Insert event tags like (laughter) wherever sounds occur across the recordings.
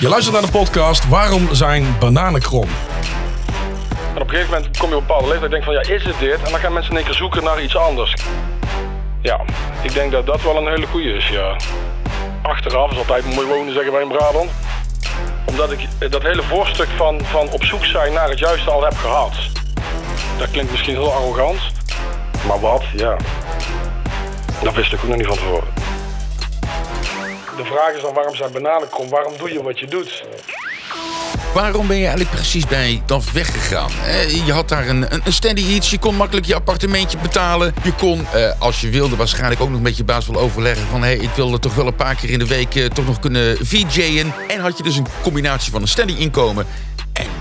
Je luistert naar de podcast Waarom zijn bananen krom? En op een gegeven moment kom je op een bepaalde leeftijd en denk van ja, is het dit? En dan gaan mensen in één keer zoeken naar iets anders. Ja, ik denk dat dat wel een hele goeie is, ja. Achteraf is altijd mooi wonen, zeggen wij in Brabant. Omdat ik dat hele voorstuk van, van op zoek zijn naar het juiste al heb gehad. Dat klinkt misschien heel arrogant. Maar wat, ja. Dat wist ik ook nog niet van tevoren. De vraag is dan waarom zijn bananen krom? Waarom doe je wat je doet? Waarom ben je eigenlijk precies bij DAF weggegaan? Je had daar een, een, een steady iets. Je kon makkelijk je appartementje betalen. Je kon, eh, als je wilde, waarschijnlijk ook nog met je baas wel overleggen van... hé, hey, ik wilde toch wel een paar keer in de week eh, toch nog kunnen VJ'en. En had je dus een combinatie van een steady inkomen...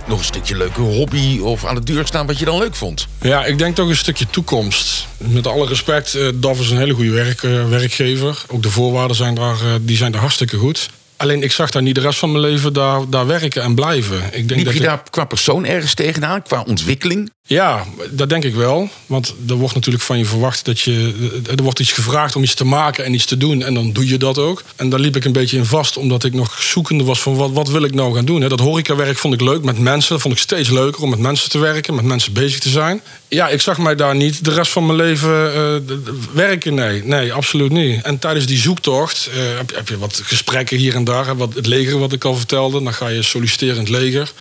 nog een stukje leuke hobby of aan de deur staan wat je dan leuk vond. Ja, ik denk toch een stukje toekomst. Met alle respect, eh, DAF is een hele goede werk, eh, werkgever. Ook de voorwaarden zijn daar, eh, die zijn daar hartstikke goed. Alleen ik zag daar niet de rest van mijn leven daar, daar werken en blijven. Ik denk Liep dat je ik- daar qua persoon ergens tegenaan, qua ontwikkeling? Ja, dat denk ik wel. Want er wordt natuurlijk van je verwacht dat je. Er wordt iets gevraagd om iets te maken en iets te doen. En dan doe je dat ook. En daar liep ik een beetje in vast, omdat ik nog zoekende was van wat, wat wil ik nou gaan doen. Dat horecawerk vond ik leuk met mensen. Dat vond ik steeds leuker om met mensen te werken, met mensen bezig te zijn. Ja, ik zag mij daar niet de rest van mijn leven eh, werken. Nee, nee, absoluut niet. En tijdens die zoektocht eh, heb, heb je wat gesprekken hier en daar. Wat, het leger, wat ik al vertelde. Dan ga je solliciteren in het leger.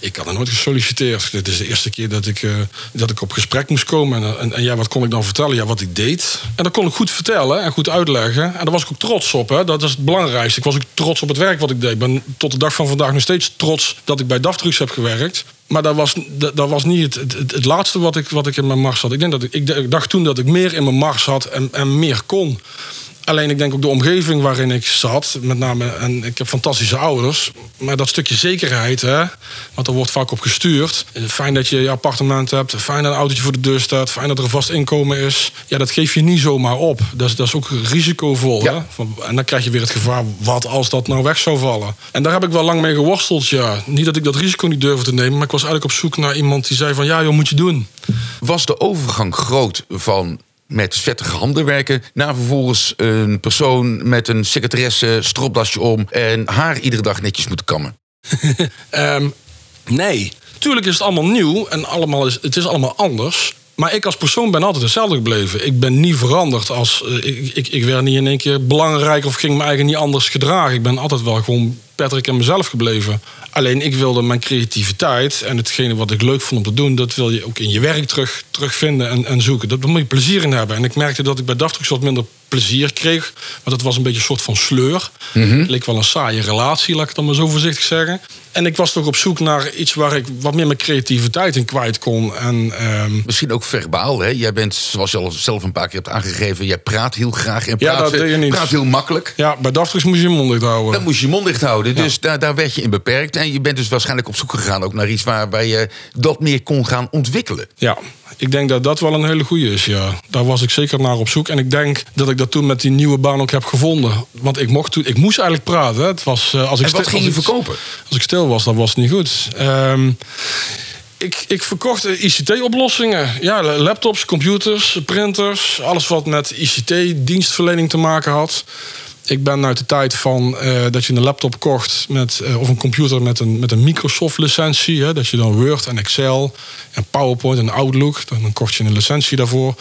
Ik had er nooit gesolliciteerd. Dit is de eerste keer dat ik, eh, dat ik op gesprek moest komen. En, en, ja, wat kon ik dan vertellen? Ja, wat ik deed. En dat kon ik goed vertellen en goed uitleggen. En daar was ik ook trots op. Hè. Dat is het belangrijkste. Ik was ook trots op het werk wat ik deed. Ik ben tot de dag van vandaag nog steeds trots dat ik bij Daftrugs heb gewerkt. Maar dat was, dat, dat was niet het, het, laatste wat ik, wat ik in mijn mars had. Ik, denk dat ik, ik dacht toen dat ik meer in mijn mars had en, en meer kon. Alleen ik denk ook de omgeving waarin ik zat, met name, en ik heb fantastische ouders, maar dat stukje zekerheid, hè, want er wordt vaak op gestuurd. Fijn dat je je appartement hebt, fijn dat een autootje voor de deur staat, fijn dat er een vast inkomen is. Ja, dat geef je niet zomaar op. Dat is, dat is ook risicovol. Ja. Hè? Van- En dan krijg je weer het gevaar, wat als dat nou weg zou vallen? En daar heb ik wel lang mee geworsteld, ja. Niet dat ik dat risico niet durfde te nemen, maar ik was eigenlijk op zoek naar iemand die zei van, ja joh, moet je doen. Was de overgang groot van met vettige handen werken... naar vervolgens een persoon met een secretaresse, stropdasje om... en haar iedere dag netjes moeten kammen? (laughs) Ehm, nee. Tuurlijk is het allemaal nieuw en allemaal is, het is allemaal anders. Maar ik als persoon ben altijd hetzelfde gebleven. Ik ben niet veranderd. Als, eh, ik, ik, ik werd niet in één keer belangrijk of ging me eigen niet anders gedragen. Ik ben altijd wel gewoon Patrick en mezelf gebleven. Alleen ik wilde mijn creativiteit en hetgene wat ik leuk vond om te doen... dat wil je ook in je werk terug, terugvinden en, en zoeken. Dat- Daar moet je plezier in hebben. En ik merkte dat ik bij Daftrux wat minder plezier kreeg. Want het was een beetje een soort van sleur. Het leek wel een saaie relatie, laat ik het dan maar zo voorzichtig zeggen. En ik was toch op zoek naar iets waar ik wat meer mijn creativiteit in kwijt kon. En ehm, Misschien ook verbaal, hè? Jij bent, zoals je al zelf een paar keer hebt aangegeven... jij praat heel graag en Ja, praat, dat deed je niet. praat heel makkelijk. ja, bij Daftrux moest je je mond dicht houden. Dan moest je je mond dicht houden. Dus daar, daar werd je in beperkt. En je bent dus waarschijnlijk op zoek gegaan ook naar iets... waar, waar je dat meer kon gaan ontwikkelen. Ja, ik denk dat dat wel een hele goede is, ja. Daar was ik zeker naar op zoek. En ik denk dat ik dat toen met die nieuwe baan ook heb gevonden. Want ik, mocht toen, ik moest eigenlijk praten. hè. Het was, eh, als ik En wat ging je verkopen? Als ik stil was, dan was het niet goed. Ehm, ik, ik verkocht eh, ICT-oplossingen. Ja, laptops, computers, printers. Alles wat met ICT-dienstverlening te maken had. Ik ben uit de tijd van eh, dat je een laptop kocht met, eh, of een computer met een, met een Microsoft-licentie. hè, Dat je dan Word en Excel en PowerPoint en Outlook. Dan, dan kocht je een licentie daarvoor.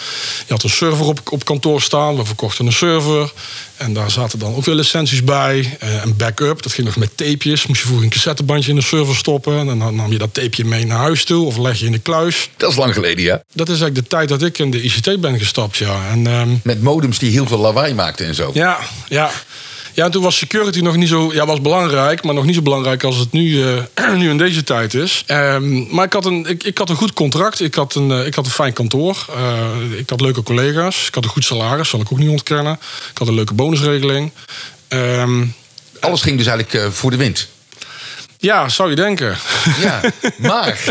Je had een server op, op kantoor staan. We verkochten een server. En daar zaten dan ook weer licenties bij. Eh, een backup, dat ging nog met tapejes. Moest je vroeger een cassettebandje in de server stoppen. En dan nam je dat tapeje mee naar huis toe of leg je in de kluis. Dat is lang geleden, ja. Dat is eigenlijk de tijd dat ik in de ICT ben gestapt, ja. En ehm, Met modems die heel veel lawaai maakten en zo. ja, ja. Ja, en toen was security nog niet zo... Ja, was belangrijk, maar nog niet zo belangrijk als het nu, eh, (clears throat) nu in deze tijd is. Ehm, maar ik had, een, ik, ik had een goed contract. Ik had een, eh, ik had een fijn kantoor. Eh, ik had leuke collega's. Ik had een goed salaris, zal ik ook niet ontkennen. Ik had een leuke bonusregeling. Ehm, Alles ging dus eigenlijk voor de wind. ja, zou je denken. Ja, (laughs) maar.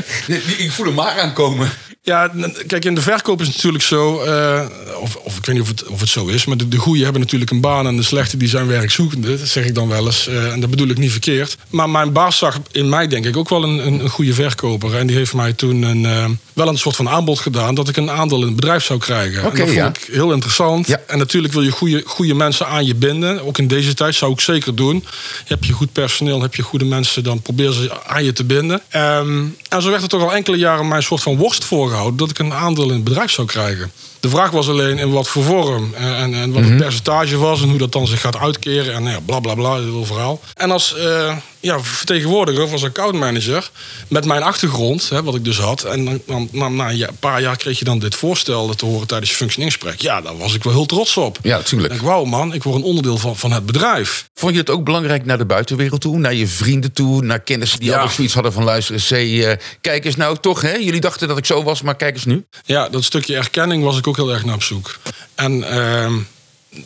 Ik voel hem maar aankomen. Ja, kijk, in de verkoop is het natuurlijk zo, eh, of, of ik weet niet of het, of het zo is, maar de, de goeie hebben natuurlijk een baan en de slechte die zijn werkzoekende, dat zeg ik dan wel eens. eh, en dat bedoel ik niet verkeerd. Maar mijn baas zag in mij denk ik ook wel een, een, een goede verkoper. En die heeft mij toen een, eh, wel een soort van aanbod gedaan dat ik een aandeel in het bedrijf zou krijgen. Oké, en dat ja. vond ik heel interessant. Ja. En natuurlijk wil je goede, goede mensen aan je binden. Ook in deze tijd zou ik zeker doen. Heb je goed personeel, heb je goede mensen, dan probeer ze aan je te binden. Ehm, en zo werd er toch al enkele jaren mij een soort van worst voorgehouden dat ik een aandeel in het bedrijf zou krijgen. De vraag was alleen in wat voor vorm en, en, en wat het percentage was en hoe dat dan zich gaat uitkeren en nou ja, bla bla bla, heel verhaal. En als eh, ja, vertegenwoordiger of als accountmanager met mijn achtergrond, hè, wat ik dus had, en dan, dan, na, na een paar jaar kreeg je dan dit voorstel te horen tijdens je functioneringsgesprek. Ja, daar was ik wel heel trots op. Ja, tuurlijk. Ik denk, wauw man, ik word een onderdeel van, van het bedrijf. Vond je het ook belangrijk naar de buitenwereld toe? Naar je vrienden toe? Naar kennissen die Ja. al zoiets hadden van... luisteren, C, eh, kijk eens nou toch, hè? Jullie dachten dat ik zo was, maar kijk eens nu. Ja, dat stukje erkenning was ik ook heel erg naar op zoek. En ehm,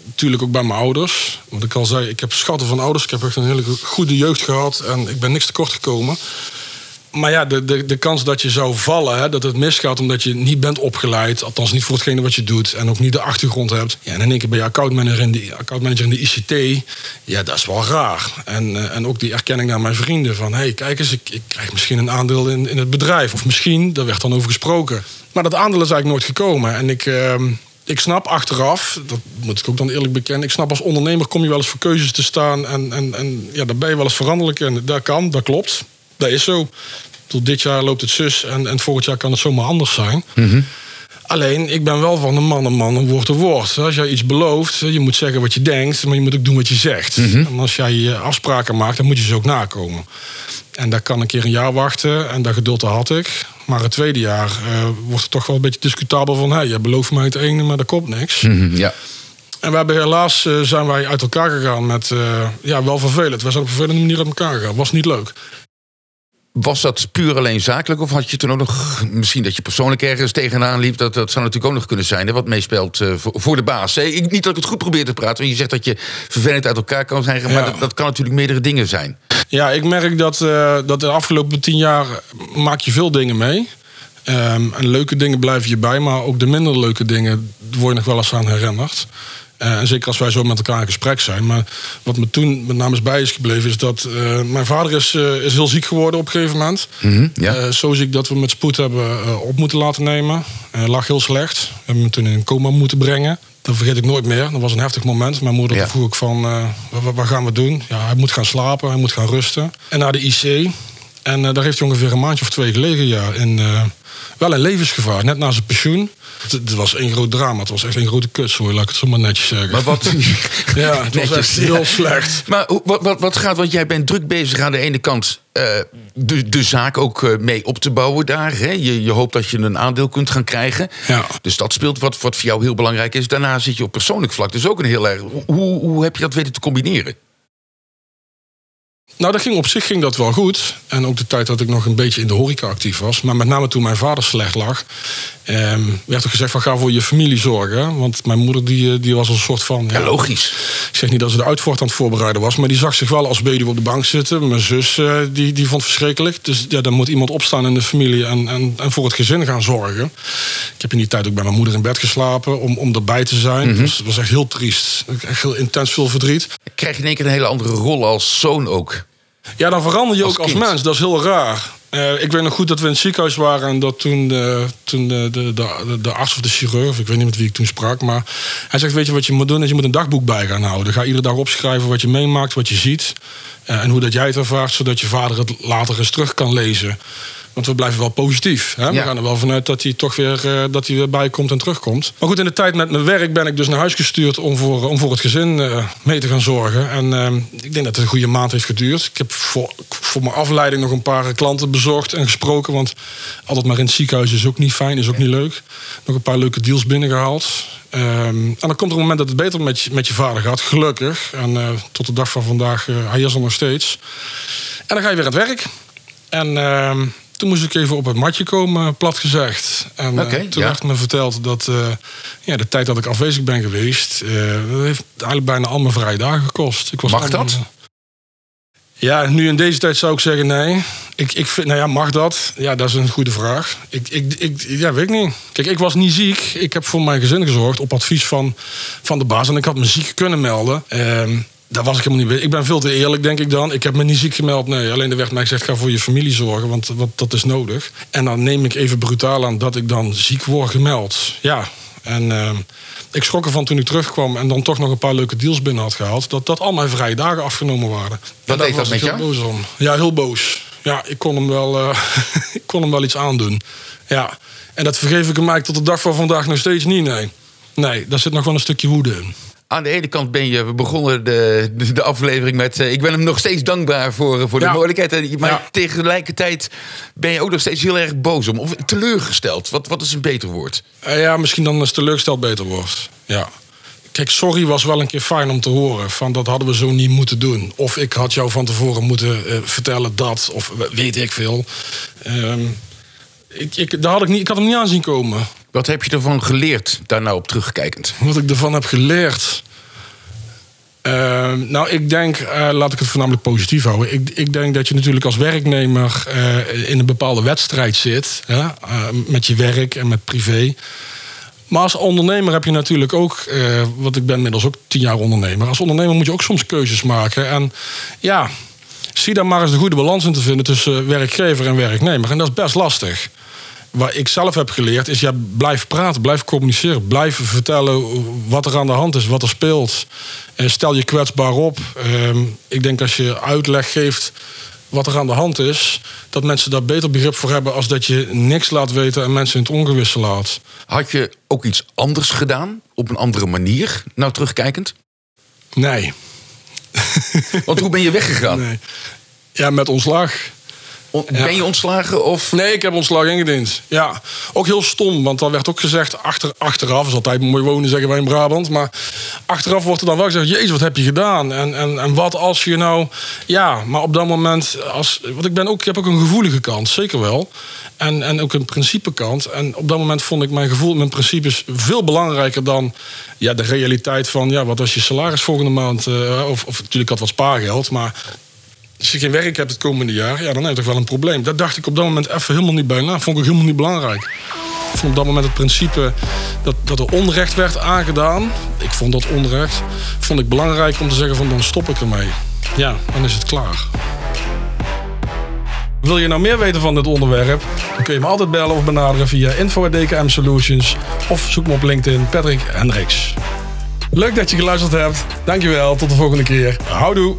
natuurlijk ook bij mijn ouders. Want ik al zei, ik heb schatten van ouders. Ik heb echt een hele goede jeugd gehad en ik ben niks tekort gekomen. Maar ja, de, de, de kans dat je zou vallen, hè, dat het misgaat omdat je niet bent opgeleid, althans niet voor hetgene wat je doet en ook niet de achtergrond hebt. Ja, en in één keer ben je accountmanager in de, accountmanager in de ICT. Ja, dat is wel raar. En, eh, en ook die erkenning naar mijn vrienden van, hé, hey, kijk eens, ik, ik krijg misschien een aandeel in, in het bedrijf. Of misschien, daar werd dan over gesproken. Maar dat aandeel is eigenlijk nooit gekomen. En ik, ehm, ik snap achteraf, dat moet ik ook dan eerlijk bekennen, ik snap als ondernemer kom je wel eens voor keuzes te staan en, en, en ja, daar ben je wel eens veranderlijk en dat kan, dat klopt. Dat is zo. Tot dit jaar loopt het zus en, en volgend jaar kan het zomaar anders zijn. Alleen, ik ben wel van een man een man, een woord een woord. Als jij iets belooft, je moet zeggen wat je denkt, maar je moet ook doen wat je zegt. En als jij je afspraken maakt, dan moet je ze ook nakomen. En daar kan een keer een jaar wachten en dat geduld had ik. Maar het tweede jaar eh, wordt het toch wel een beetje discutabel van... hé, jij belooft mij het ene, maar er komt niks. Ja. En we hebben helaas eh, zijn wij uit elkaar gegaan met... eh, ja, wel vervelend. We zijn op een vervelende manier uit elkaar gegaan. Was niet leuk. Was dat puur alleen zakelijk? Of had je toen ook nog misschien dat je persoonlijk ergens tegenaan liep? Dat, dat zou natuurlijk ook nog kunnen zijn, hè, wat meespeelt voor, voor de baas. Hè? Ik, niet dat ik het goed probeer te praten, want je zegt dat je vervelend uit elkaar kan zijn, maar Ja. dat, dat kan natuurlijk meerdere dingen zijn. Ja, ik merk dat, eh, dat de afgelopen tien jaar maak je veel dingen mee. Ehm, en leuke dingen blijven je bij, maar ook de minder leuke dingen word je nog wel eens aan herinnerd. Eh, en zeker als wij zo met elkaar in gesprek zijn. Maar wat me toen met name is bij is gebleven, is dat eh, mijn vader is, is heel ziek geworden op een gegeven moment. ja. Eh, zo ziek dat we hem met spoed hebben op moeten laten nemen. Hij lag heel slecht. We hebben hem toen in een coma moeten brengen. Dat vergeet ik nooit meer. Dat was een heftig moment. Mijn moeder Ja. vroeg ook van, eh, wat, wat gaan we doen? Ja, hij moet gaan slapen, hij moet gaan rusten. En naar de IC. En eh, daar heeft hij ongeveer een maandje of twee gelegen. Ja, in, eh, wel in levensgevaar, net na zijn pensioen. Het, het was één groot drama. Het was echt een grote kutzooi, laat ik het zo maar netjes zeggen. Maar wat... (laughs) ja, het was Netjes, echt ja. heel slecht. Maar wat, wat, wat gaat, want jij bent druk bezig aan de ene kant eh, de, de zaak ook mee op te bouwen daar. Hè? Je, je hoopt dat je een aandeel kunt gaan krijgen. Ja. Dus dat speelt wat, wat voor jou heel belangrijk is. Daarna zit je op persoonlijk vlak dus ook een heel erg... Hoe, hoe heb je dat weten te combineren? Nou, dat ging, op zich ging dat wel goed. En ook de tijd dat ik nog een beetje in de horeca actief was. Maar met name toen mijn vader slecht lag... ehm, werd er gezegd van ga voor je familie zorgen. Want mijn moeder die, eh, die was een soort van... Ja, logisch. Ik zeg niet dat ze de uitvoort aan het voorbereiden was... maar die zag zich wel als weduwe op de bank zitten. Mijn zus eh, die, die vond het verschrikkelijk. Dus ja, dan moet iemand opstaan in de familie en, en, en voor het gezin gaan zorgen. Ik heb in die tijd ook bij mijn moeder in bed geslapen... om, om erbij te zijn. Het was, was echt heel triest. Echt heel intens veel verdriet. Krijg je in één keer een hele andere rol als zoon ook. Ja, dan verander je Als ook als mens. Dat is heel raar. Eh, ik weet nog goed dat we in het ziekenhuis waren en dat toen, de, toen de, de, de, de arts of de chirurg, ik weet niet met wie ik toen sprak, maar hij zegt: Weet je wat je moet doen? Is je moet een dagboek bij gaan houden. Ga iedere dag opschrijven wat je meemaakt, wat je ziet eh, en hoe dat jij het ervaart, zodat je vader het later eens terug kan lezen. Want we blijven wel positief. Hè? We Ja. gaan er wel vanuit dat hij toch weer, eh, dat hij weer bijkomt en terugkomt. Maar goed, in de tijd met mijn werk ben ik dus naar huis gestuurd om voor, om voor het gezin eh, mee te gaan zorgen. En eh, ik denk dat het een goede maand heeft geduurd. Ik heb voor, voor mijn afleiding nog een paar klanten bezorgd en gesproken. Want altijd maar in het ziekenhuis is ook niet fijn, is ook niet leuk. Nog een paar leuke deals binnengehaald. Ehm, en dan komt er een moment dat het beter met je, met je vader gaat, gelukkig. En eh, tot de dag van vandaag, eh, hij is er nog steeds. En dan ga je weer aan het werk. En ehm, toen moest ik even op het matje komen, plat gezegd. En eh, Oké, toen ja. werd me verteld dat eh, ja, de tijd dat ik afwezig ben geweest... eh, dat heeft eigenlijk bijna al mijn vrije dagen gekost. Ik was Mag dat? Ja, nu in deze tijd zou ik zeggen nee. Ik, ik vind, nou ja, mag dat? Ja, dat is een goede vraag. Ik, ik, ik, ja, weet ik niet. Kijk, ik was niet ziek. Ik heb voor mijn gezin gezorgd op advies van, van de baas. En ik had me ziek kunnen melden. Ehm, daar was ik helemaal niet bij. Ik ben veel te eerlijk, denk ik dan. Ik heb me niet ziek gemeld. Nee, alleen er werd mij gezegd: ga voor je familie zorgen, want, want dat is nodig. En dan neem ik even brutaal aan dat ik dan ziek word gemeld. Ja, en ehm, ik schrok ervan toen ik terugkwam en dan toch nog een paar leuke deals binnen had gehaald. Dat, dat al mijn vrije dagen afgenomen waren. Wat deed dat met jou? boos om. Ja, heel boos. Ja, ik kon hem wel, eh, (laughs) ik kon hem wel iets aandoen. Ja, en dat vergeef ik hem eigenlijk tot de dag van vandaag nog steeds niet, nee. Nee, daar zit nog wel een stukje woede in. Aan de ene kant ben je, we begonnen de, de, de aflevering met... eh, ik ben hem nog steeds dankbaar voor, voor de Ja. mogelijkheid. En- Maar Ja. tegelijkertijd ben je ook nog steeds heel erg boos om. Of teleurgesteld. Wat, wat is een beter woord? Eh, ja, misschien dan als teleurgesteld beter wordt. Ja. Kijk, sorry was wel een keer fijn om te horen. Van dat hadden we zo niet moeten doen. Of ik had jou van tevoren moeten eh, vertellen dat. Of weet ik veel. Ehm, ik, ik, daar had ik, niet, ik had hem niet aan zien komen. Wat heb je ervan geleerd, daar nou op terugkijkend? Wat ik ervan heb geleerd. Ehm, nou, ik denk, eh, laat ik het voornamelijk positief houden. Ik, ik denk dat je natuurlijk als werknemer eh, in een bepaalde wedstrijd zit. Hè, eh, met je werk en met privé. Maar als ondernemer heb je natuurlijk ook, want ik ben inmiddels ook tien jaar ondernemer. Als ondernemer moet je ook soms keuzes maken. En ja, zie daar maar eens de goede balans in te vinden tussen werkgever en werknemer. En dat is best lastig. Wat ik zelf heb geleerd is, ja, blijf praten, blijf communiceren. Blijf vertellen wat er aan de hand is, wat er speelt. En stel je kwetsbaar op. Ehm, ik denk als je uitleg geeft wat er aan de hand is... dat mensen daar beter begrip voor hebben... als dat je niks laat weten en mensen in het ongewisse laat. Had je ook iets anders gedaan? Op een andere manier? Nou, terugkijkend? Nee. Want hoe ben je weggegaan? nee. Ja, met ontslag. Ben je ontslagen of... Nee, ik heb ontslag ingediend. Ja, ook heel stom, want dan werd ook gezegd... Achter, achteraf is altijd mooi wonen, zeggen wij in Brabant... maar achteraf wordt er dan wel gezegd... jezus, wat heb je gedaan? En, en, en wat als je nou... Ja, maar op dat moment... Als, want ik, ben ook, ik heb ook een gevoelige kant, zeker wel. En, en ook een principekant. En op dat moment vond ik mijn gevoel, mijn principes... veel belangrijker dan ja, de realiteit van... ja, wat als je salaris volgende maand... eh, of, of natuurlijk had wat spaargeld, maar... Als je geen werk hebt het komende jaar, ja, dan heb je toch wel een probleem. Dat dacht ik op dat moment even helemaal niet bij na. Vond ik helemaal niet belangrijk. Ik vond op dat moment het principe dat, dat er onrecht werd aangedaan. Ik vond dat onrecht. Vond ik belangrijk om te zeggen van dan stop ik ermee. Ja, dan is het klaar. Wil je nou meer weten van dit onderwerp? Dan kun je me altijd bellen of benaderen via info.dkm Solutions. Of zoek me op LinkedIn Patrick Hendricks. Leuk dat je geluisterd hebt. Dankjewel. Tot de volgende keer. Houdoe.